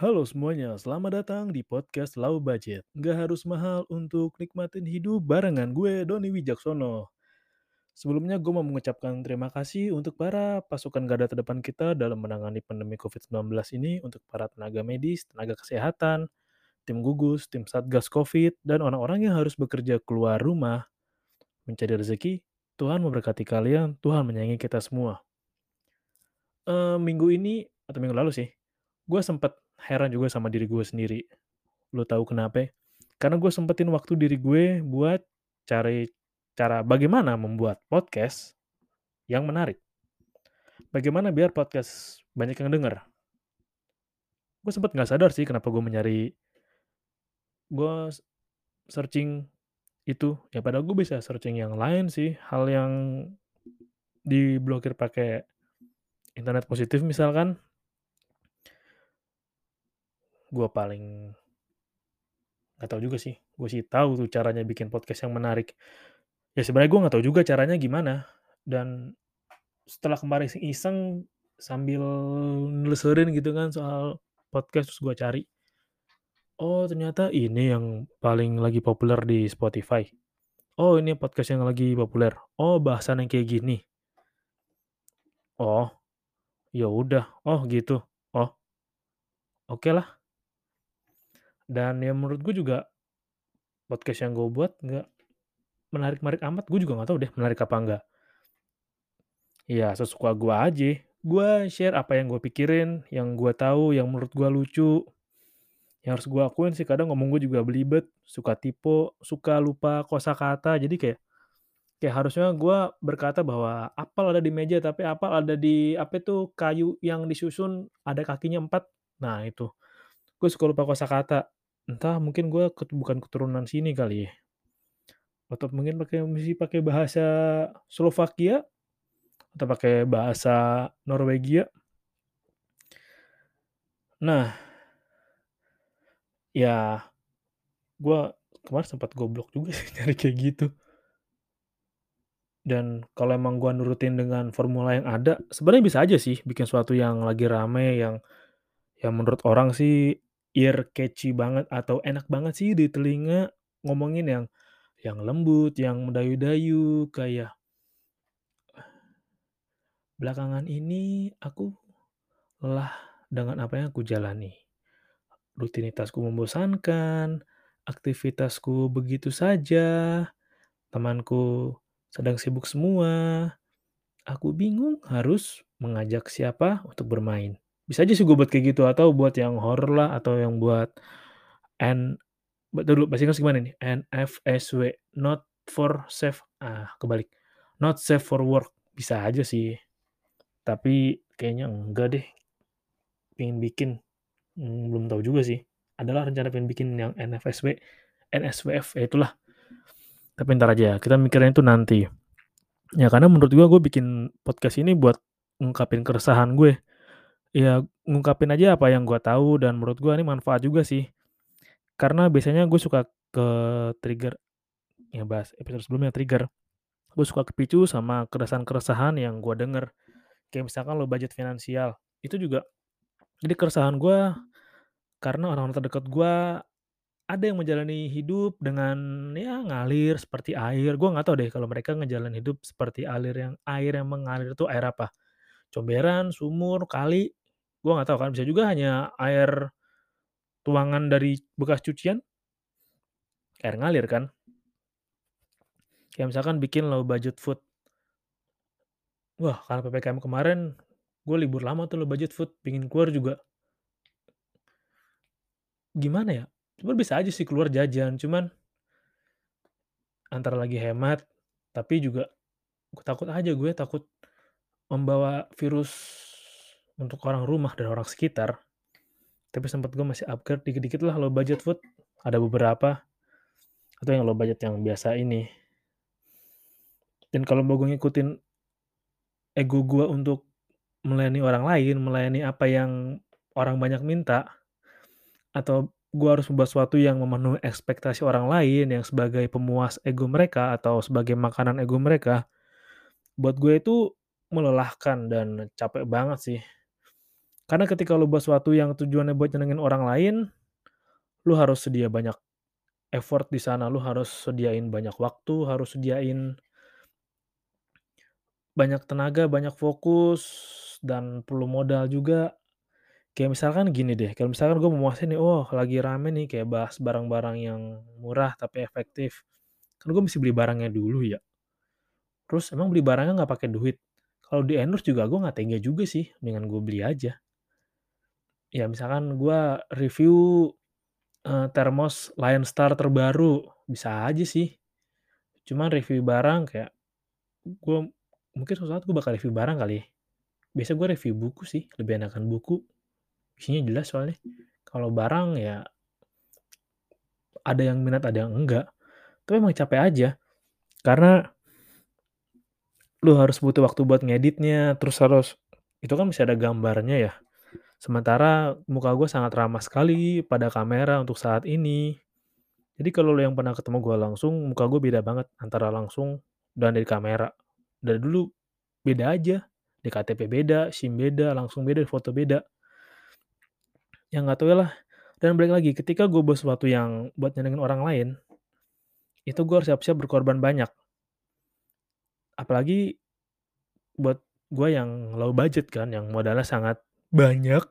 Halo semuanya, selamat datang di podcast Low Budget. Nggak harus mahal untuk nikmatin hidup barengan gue, Doni Wijaksono. Sebelumnya gue mau mengucapkan terima kasih untuk para pasukan garda terdepan kita dalam menangani pandemi COVID-19 ini untuk para tenaga medis, tenaga kesehatan, tim gugus, tim satgas COVID, dan orang-orang yang harus bekerja keluar rumah mencari rezeki. Tuhan memberkati kalian, Tuhan menyayangi kita semua. Eh, minggu ini, atau minggu lalu sih, gue sempat heran juga sama diri gue sendiri. Lo tahu kenapa? Karena gue sempetin waktu diri gue buat cari cara bagaimana membuat podcast yang menarik. Bagaimana biar podcast banyak yang denger. Gue sempet nggak sadar sih kenapa gue mencari gue searching itu ya padahal gue bisa searching yang lain sih hal yang diblokir pakai internet positif misalkan gue paling nggak tahu juga sih. Gue sih tahu tuh caranya bikin podcast yang menarik. Ya sebenarnya gue nggak tahu juga caranya gimana. Dan setelah kemarin iseng sambil neleserin gitu kan soal podcast terus gue cari oh ternyata ini yang paling lagi populer di Spotify. Oh ini podcast yang lagi populer. Oh bahasan yang kayak gini. Oh ya udah. Oh gitu. Oh oke okay lah dan ya menurut gue juga podcast yang gue buat nggak menarik-menarik amat. Gue juga nggak tahu deh menarik apa enggak ya sesuka gue aja. Gue share apa yang gue pikirin yang gue tahu yang menurut gue lucu. Yang harus gue akuin sih kadang ngomong gue juga belibet suka tipe suka lupa kosakata. Jadi kayak kayak harusnya gue berkata bahwa apel ada di meja tapi apel ada di apa itu kayu yang disusun ada kakinya empat. Nah itu. Gue suka lupa kosakata entah mungkin gue bukan keturunan sini kali ya. Atau mungkin pakai mesti pakai bahasa Slovakia atau pakai bahasa Norwegia. Nah ya gue kemarin sempat goblok juga sih nyari kayak gitu. Dan kalau emang gue nurutin dengan formula yang ada sebenarnya bisa aja sih bikin sesuatu yang lagi rame yang yang menurut orang sih ear catchy banget atau enak banget sih di telinga ngomongin yang yang lembut, yang mendayu-dayu kayak belakangan ini aku lelah dengan apa yang aku jalani. Rutinitasku membosankan, aktivitasku begitu saja, temanku sedang sibuk semua. Aku bingung harus mengajak siapa untuk bermain. Bisa aja sih gue buat kayak gitu atau buat yang horror lah atau yang buat N dulu bahasa Inggris gimana nih? NFSW not for safe ah kebalik. Not safe for work. Bisa aja sih. Tapi kayaknya enggak deh. Pengen bikin hmm, belum tahu juga sih. Adalah rencana pengen bikin yang NFSW, NSWF ya itulah. Tapi ntar aja, kita mikirnya itu nanti. Ya karena menurut gue, gue bikin podcast ini buat ngungkapin keresahan gue. Ya ngungkapin aja apa yang gue tahu dan menurut gue ini manfaat juga sih. Karena biasanya gue suka ke trigger, ya bahas episode sebelumnya trigger. Gue suka kepicu sama keresahan-keresahan yang gue denger. Kayak misalkan lo budget finansial. Itu juga, jadi keresahan gue karena orang-orang terdekat gue ada yang menjalani hidup dengan ya ngalir seperti air. Gue nggak tahu deh kalau mereka ngejalanin hidup seperti alir yang air yang mengalir itu air apa? Comberan, sumur, kali. Gue nggak tahu kan. Bisa juga hanya air tuangan dari bekas cucian. air ngalir kan. Kayak misalkan bikin low budget food. Wah, karena PPKM kemarin, gue libur lama tuh low budget food, pengen keluar juga gimana ya, sebenarnya bisa aja sih keluar jajan, cuman antara lagi hemat, tapi juga takut aja gue, takut membawa virus untuk orang rumah dan orang sekitar. Tapi sempet gue masih upgrade dikit-dikit lah low budget food, ada beberapa, atau yang low budget yang biasa ini. Dan kalau mau gue ngikutin ego gue untuk melayani orang lain, melayani apa yang orang banyak minta, atau gue harus membuat sesuatu yang memenuhi ekspektasi orang lain yang sebagai pemuas ego mereka atau sebagai makanan ego mereka, buat gue itu melelahkan dan capek banget sih. Karena ketika lu buat sesuatu yang tujuannya buat nyenengin orang lain, lu harus sedia banyak effort di sana, lu harus sediain banyak waktu, harus sediain banyak tenaga, banyak fokus, dan perlu modal juga. Kayak misalkan gini deh, kalau misalkan gue memuasin nih, oh lagi rame nih kayak bahas barang-barang yang murah tapi efektif. Kan gue mesti beli barangnya dulu ya. Terus emang beli barangnya nggak pakai duit. Kalau di endorse juga gue nggak tega juga sih, dengan gue beli aja. Ya misalkan gue review uh, termos Lion Star terbaru, bisa aja sih. Cuman review barang kayak gue mungkin suatu saat gue bakal review barang kali. Ya. Biasa gue review buku sih, lebih enakan buku isinya jelas soalnya. Kalau barang ya ada yang minat, ada yang enggak. Tapi emang capek aja. Karena lu harus butuh waktu buat ngeditnya, terus harus itu kan masih ada gambarnya ya. Sementara muka gue sangat ramah sekali pada kamera untuk saat ini. Jadi kalau lo yang pernah ketemu gue langsung, muka gue beda banget antara langsung dan dari kamera. Dari dulu beda aja. Di KTP beda, SIM beda, langsung beda, foto beda. Yang nggak tahu ya lah. Dan balik lagi, ketika gue buat sesuatu yang buat nyenengin orang lain, itu gue harus siap-siap berkorban banyak. Apalagi buat gue yang low budget kan, yang modalnya sangat banyak,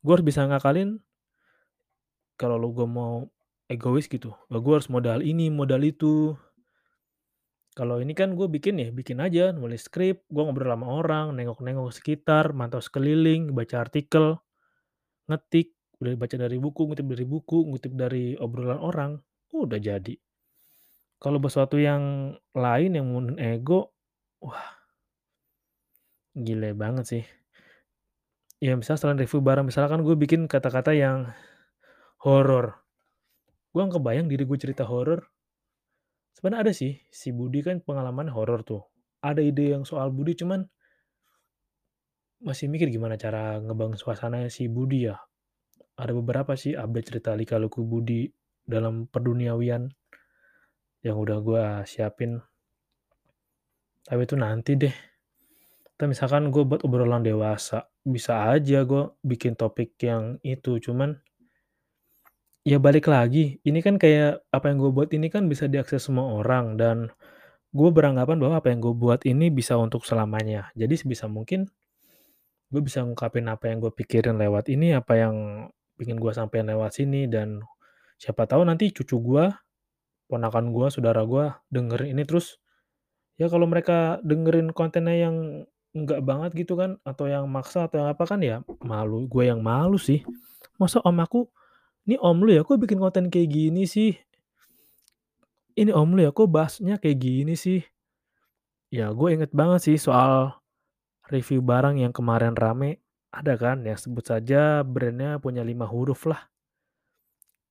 gue harus bisa ngakalin kalau lo gue mau egois gitu, gue harus modal ini, modal itu. Kalau ini kan gue bikin ya, bikin aja, nulis skrip, gue ngobrol sama orang, nengok-nengok sekitar, mantau sekeliling, baca artikel, ngetik, udah baca dari buku, ngutip dari buku, ngutip dari obrolan orang, udah jadi. Kalau sesuatu yang lain yang menggunakan ego, wah, gile banget sih. Ya misalnya selain review barang, misalkan gue bikin kata-kata yang horor. Gue nggak kebayang diri gue cerita horor. Sebenarnya ada sih, si Budi kan pengalaman horor tuh. Ada ide yang soal Budi, cuman masih mikir gimana cara ngebangun suasananya si Budi ya. Ada beberapa sih update cerita lika-liku Budi dalam perduniawian yang udah gue siapin. Tapi itu nanti deh. Atau misalkan gue buat obrolan dewasa, bisa aja gue bikin topik yang itu, cuman ya balik lagi, ini kan kayak apa yang gue buat ini kan bisa diakses semua orang dan gue beranggapan bahwa apa yang gue buat ini bisa untuk selamanya. Jadi sebisa mungkin gue bisa ngungkapin apa yang gue pikirin lewat ini, apa yang ingin gue sampaikan lewat sini, dan siapa tahu nanti cucu gue, ponakan gue, saudara gue dengerin ini terus, ya kalau mereka dengerin kontennya yang enggak banget gitu kan, atau yang maksa atau yang apa kan ya malu, gue yang malu sih. Masa om aku, ini om lu ya kok bikin konten kayak gini sih? Ini om lu ya kok bahasnya kayak gini sih? Ya gue inget banget sih soal review barang yang kemarin rame, ada kan yang sebut saja brandnya punya lima huruf lah.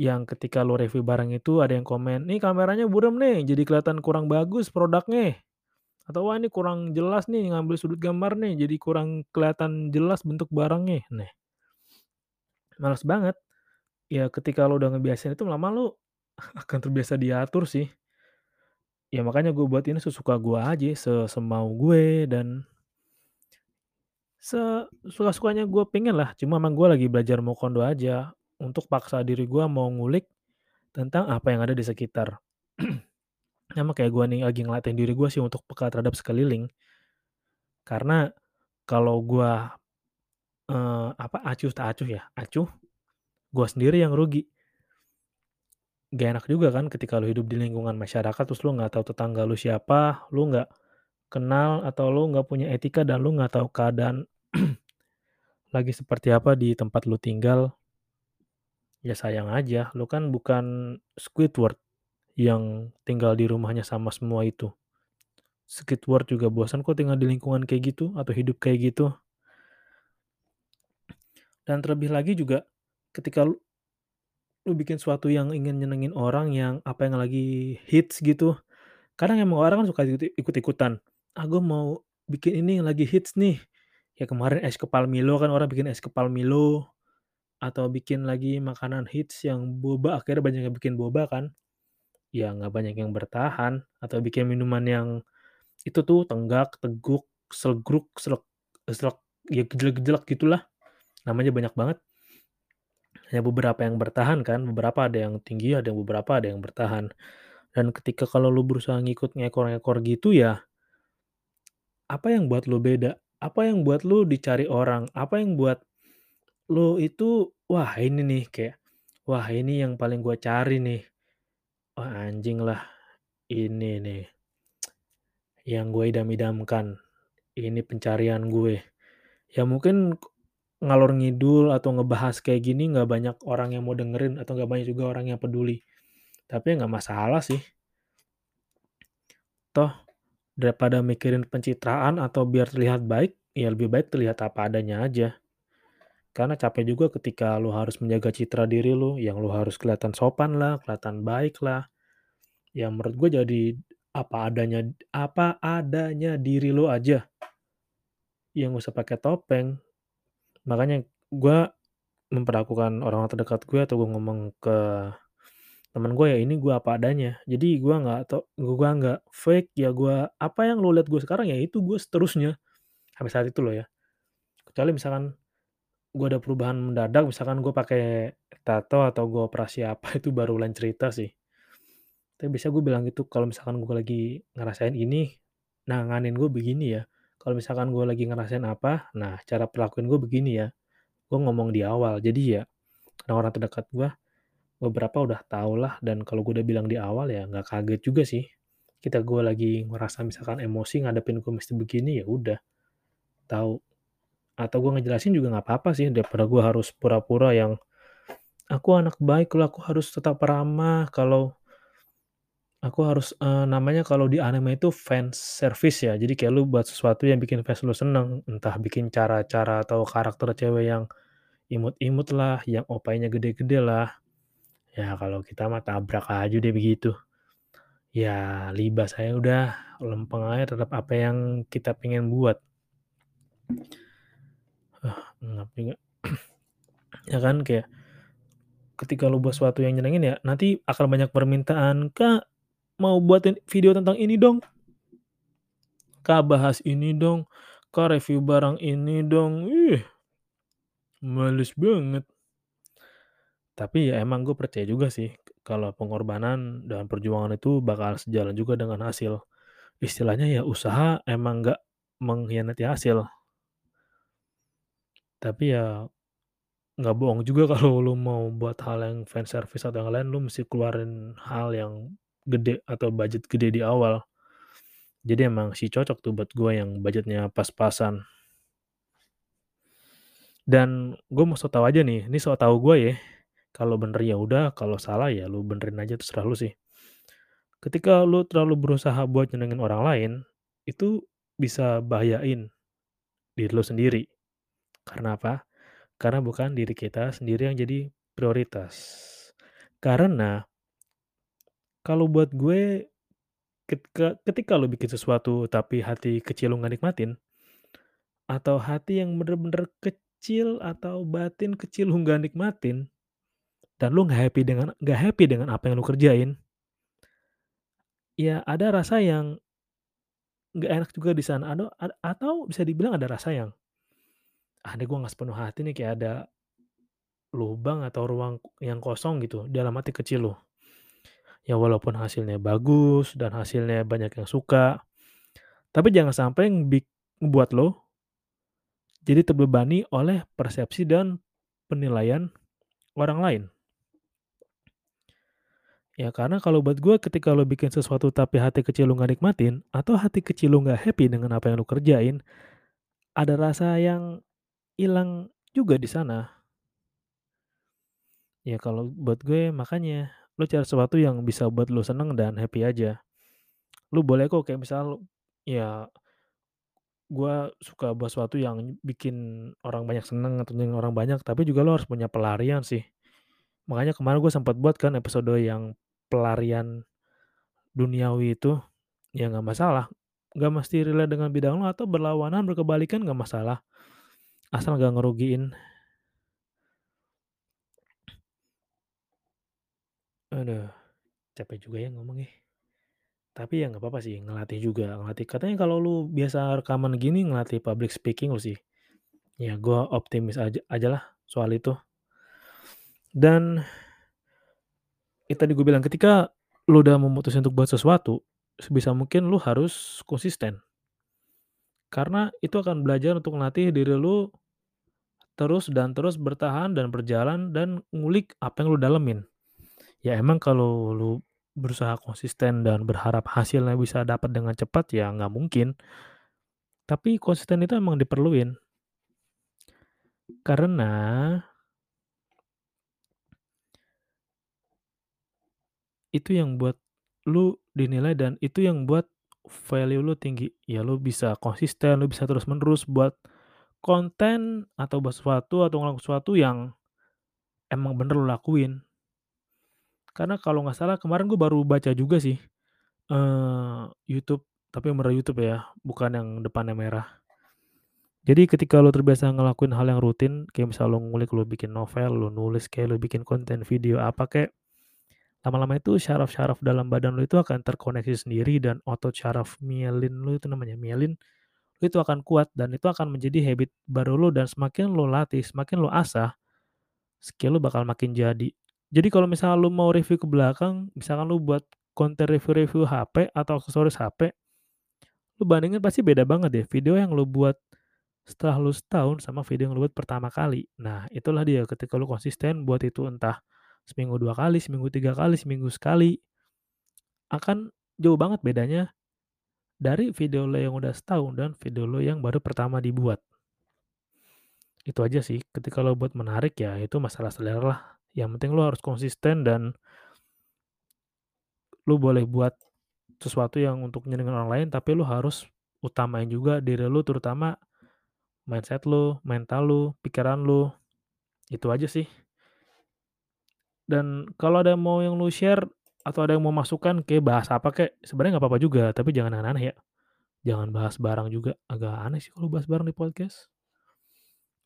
Yang ketika lo review barang itu ada yang komen, nih kameranya burem nih, jadi kelihatan kurang bagus produknya. Atau wah ini kurang jelas nih ngambil sudut gambar nih, jadi kurang kelihatan jelas bentuk barangnya. Nih. Males banget. Ya ketika lo udah ngebiasain itu lama lo akan terbiasa diatur sih. Ya makanya gue buat ini sesuka gue aja, sesemau gue dan Sesuka-sukanya gue pengen lah, cuma emang gue lagi belajar mau kondo aja, untuk paksa diri gue mau ngulik tentang apa yang ada di sekitar. Sama kayak gue nih lagi ngelatih diri gue sih untuk peka terhadap sekeliling. Karena kalau gue uh, apa, acuh tak acuh ya, acuh, gue sendiri yang rugi. Nggak enak juga kan ketika lu hidup di lingkungan masyarakat terus lu nggak tahu tetangga lu siapa, lu nggak kenal atau lu nggak punya etika dan lu nggak tahu keadaan lagi seperti apa di tempat lu tinggal. Ya sayang aja, lu kan bukan Squidward yang tinggal di rumahnya sama semua itu. Squidward juga bosan kok tinggal di lingkungan kayak gitu atau hidup kayak gitu. Dan terlebih lagi juga ketika lu lu bikin sesuatu yang ingin nyenengin orang yang apa yang lagi hits gitu, kadang emang orang kan suka ikut ikut-ikutan, "Ah, gua mau bikin ini yang lagi hits nih." Ya kemarin es kepal Milo kan orang bikin es kepal Milo, atau bikin lagi makanan hits yang boba, akhirnya banyak yang bikin boba kan. Ya nggak banyak yang bertahan, atau bikin minuman yang itu tuh tenggak, teguk, slegruk, slek slek ya gejlek-gejlek gitulah, namanya banyak banget. Hanya beberapa yang bertahan kan, beberapa ada yang tinggi, ada yang beberapa ada yang bertahan. Dan ketika kalau lu berusaha ngikut ngekor-ngekor gitu ya apa yang buat lu beda? Apa yang buat lu dicari orang? Apa yang buat lu itu, "Wah ini nih," kayak, "Wah ini yang paling gua cari nih. Wah anjing lah, ini nih yang gue idam-idamkan. Ini pencarian gue." Ya mungkin ngalor ngidul atau ngebahas kayak gini nggak banyak orang yang mau dengerin atau nggak banyak juga orang yang peduli. Tapi ya nggak masalah sih. Toh daripada mikirin pencitraan atau biar terlihat baik, ya lebih baik terlihat apa adanya aja. Karena capek juga ketika lu harus menjaga citra diri lu, yang lu harus kelihatan sopan lah, kelihatan baik lah. Ya menurut gue jadi apa adanya apa adanya diri lu aja. Ya nggak usah pakai topeng. Makanya gue memperlakukan orang terdekat gue atau gue ngomong ke temen gue ya ini gue apa adanya. Jadi gue nggak tau gue nggak fake, ya gue apa yang lu lihat gue sekarang ya itu gue seterusnya, sampai saat itu loh ya. Kecuali misalkan gue ada perubahan mendadak, misalkan gue pakai tato atau gue operasi apa itu baru lain cerita sih. Tapi biasanya gue bilang gitu kalau misalkan gue lagi ngerasain ini, nanganin gue begini ya. Kalau misalkan gue lagi ngerasain apa, nah cara perlakuin gue begini ya. Gue ngomong di awal. Jadi ya orang-orang terdekat gue beberapa udah tau lah dan kalau gue udah bilang di awal ya nggak kaget juga sih. Kita gue lagi ngerasa misalkan emosi ngadepin gue mesti begini ya udah tahu atau gue ngejelasin juga nggak apa-apa sih daripada gue harus pura-pura yang aku anak baik loh, aku harus tetap ramah kalau aku harus, eee, namanya kalau di anime itu fans service ya. Jadi kayak lu buat sesuatu yang bikin fans lu seneng, entah bikin cara-cara atau karakter cewek yang imut-imut lah, yang opainya gede-gede lah. Ya kalau kita mah tabrak aja deh begitu. Ya libas aja udah, lempeng aja tetap apa yang kita pengen buat. Ngap juga. Ya kan kayak ketika lu buat sesuatu yang nyenengin ya, nanti akan banyak permintaan, "Kak, mau buatin video tentang ini dong." "Kak, bahas ini dong." "Kak, review barang ini dong." Ih, males banget. Tapi ya emang gue percaya juga sih kalau pengorbanan dan perjuangan itu bakal sejalan juga dengan hasil. Istilahnya ya usaha emang nggak mengkhianati hasil. Tapi ya nggak bohong juga kalau lu mau buat hal yang fan service atau yang lain, lu mesti keluarin hal yang gede atau budget gede di awal. Jadi emang sih cocok tuh buat gue yang budgetnya pas-pasan. Dan gue mau so tau aja nih, ini so tau gue ya. Kalau bener ya udah, kalau salah ya lu benerin aja terserah lu sih. Ketika lu terlalu berusaha buat nyenengin orang lain, itu bisa bahayain diri lu sendiri. Karena apa? Karena bukan diri kita sendiri yang jadi prioritas. Karena kalau buat gue ketika ketika lu bikin sesuatu tapi hati kecil lu nggak nikmatin, atau hati yang bener-bener kecil atau batin kecil lu nggak nikmatin, dan lu nggak happy dengan nggak happy dengan apa yang lu kerjain ya ada rasa yang nggak enak juga di sana, atau bisa dibilang ada rasa yang, "Ah, ini gue nggak sepenuh hati nih," kayak ada lubang atau ruang yang kosong gitu dalam hati kecil lu. Ya walaupun hasilnya bagus dan hasilnya banyak yang suka, tapi jangan sampai ngebuat lo jadi terbebani oleh persepsi dan penilaian orang lain. Ya karena kalau buat gue ketika lo bikin sesuatu tapi hati kecil lu nggak nikmatin, atau hati kecil lu nggak happy dengan apa yang lu kerjain, ada rasa yang hilang juga di sana. Ya kalau buat gue makanya, lu cari sesuatu yang bisa buat lu seneng dan happy aja. Lu boleh kok kayak misal ya gua suka buat sesuatu yang bikin orang banyak seneng atau nyenengin orang banyak, tapi juga lu harus punya pelarian sih. Makanya kemarin gue sempat buat kan episode yang pelarian duniawi itu, ya nggak masalah, nggak mesti relate dengan bidang lo atau berlawanan, berkebalikan nggak masalah, asal nggak ngerugiin. Aduh, capek juga ya ngomongnya. Tapi ya nggak apa-apa sih, ngelatih juga, ngelatih katanya kalau lu biasa rekaman gini ngelatih public speaking lu sih. Ya gua optimis aja ajalah soal itu. Dan itu tadi gue bilang, ketika lu udah memutuskan untuk buat sesuatu, sebisa mungkin lu harus konsisten. Karena itu akan belajar untuk ngelatih diri lu terus dan terus bertahan dan berjalan dan ngulik apa yang lu dalemin. Ya emang kalau lu berusaha konsisten dan berharap hasilnya bisa dapat dengan cepat, ya nggak mungkin. Tapi konsisten itu emang diperluin. Karena itu yang buat lu dinilai dan itu yang buat value lu tinggi. Ya lu bisa konsisten, lu bisa terus-menerus buat konten atau buat sesuatu atau ngelakuin sesuatu yang emang bener lu lakuin. Karena kalau nggak salah kemarin gue baru baca juga sih, eee, YouTube, tapi yang bener YouTube ya, bukan yang depannya merah. Jadi ketika lu terbiasa ngelakuin hal yang rutin, kayak misal lu ngulik, lu bikin novel, lu nulis kek, lu bikin konten video apa kek, lama-lama itu syaraf-syaraf dalam badan lu itu akan terkoneksi sendiri dan otot syaraf myelin lu itu namanya, myelin, itu akan kuat dan itu akan menjadi habit baru lu dan semakin lu latih, semakin lu asah, skill lu bakal makin jadi. Jadi kalau misalnya lu mau review ke belakang, misalkan lu buat konten review-review HP atau aksesoris HP, lu bandingin pasti beda banget deh video yang lu buat setelah lu setahun sama video yang lu buat pertama kali. Nah, itulah dia ketika lu konsisten buat itu entah seminggu 2 kali, seminggu 3 kali, seminggu sekali, akan jauh banget bedanya dari video lu yang udah setahun dan video lu yang baru pertama dibuat. Itu aja sih, ketika lu buat menarik ya itu masalah selera lah, yang penting lu harus konsisten dan lu boleh buat sesuatu yang untuk nyenengin orang lain, tapi lu harus utamain juga diri lu, terutama mindset lu, mental lu, pikiran lu, itu aja sih. Dan kalau ada mau yang lu share atau ada yang mau masukan kayak bahas apa kek, sebenarnya nggak apa-apa juga, tapi jangan aneh-aneh ya. Jangan bahas barang juga, agak aneh sih kalau bahas barang di podcast.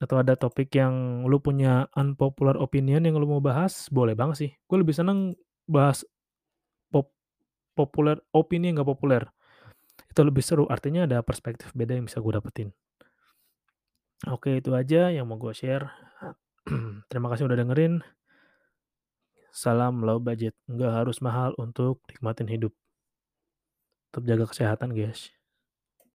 Atau ada topik yang lu punya unpopular opinion yang lu mau bahas, boleh banget sih. Gue lebih seneng bahas pop populer opini yang nggak populer. Itu lebih seru, artinya ada perspektif beda yang bisa gue dapetin. Oke, itu aja yang mau gue share. Terima kasih udah dengerin. Salam low budget, nggak harus mahal untuk nikmatin hidup. Tetap jaga kesehatan, guys.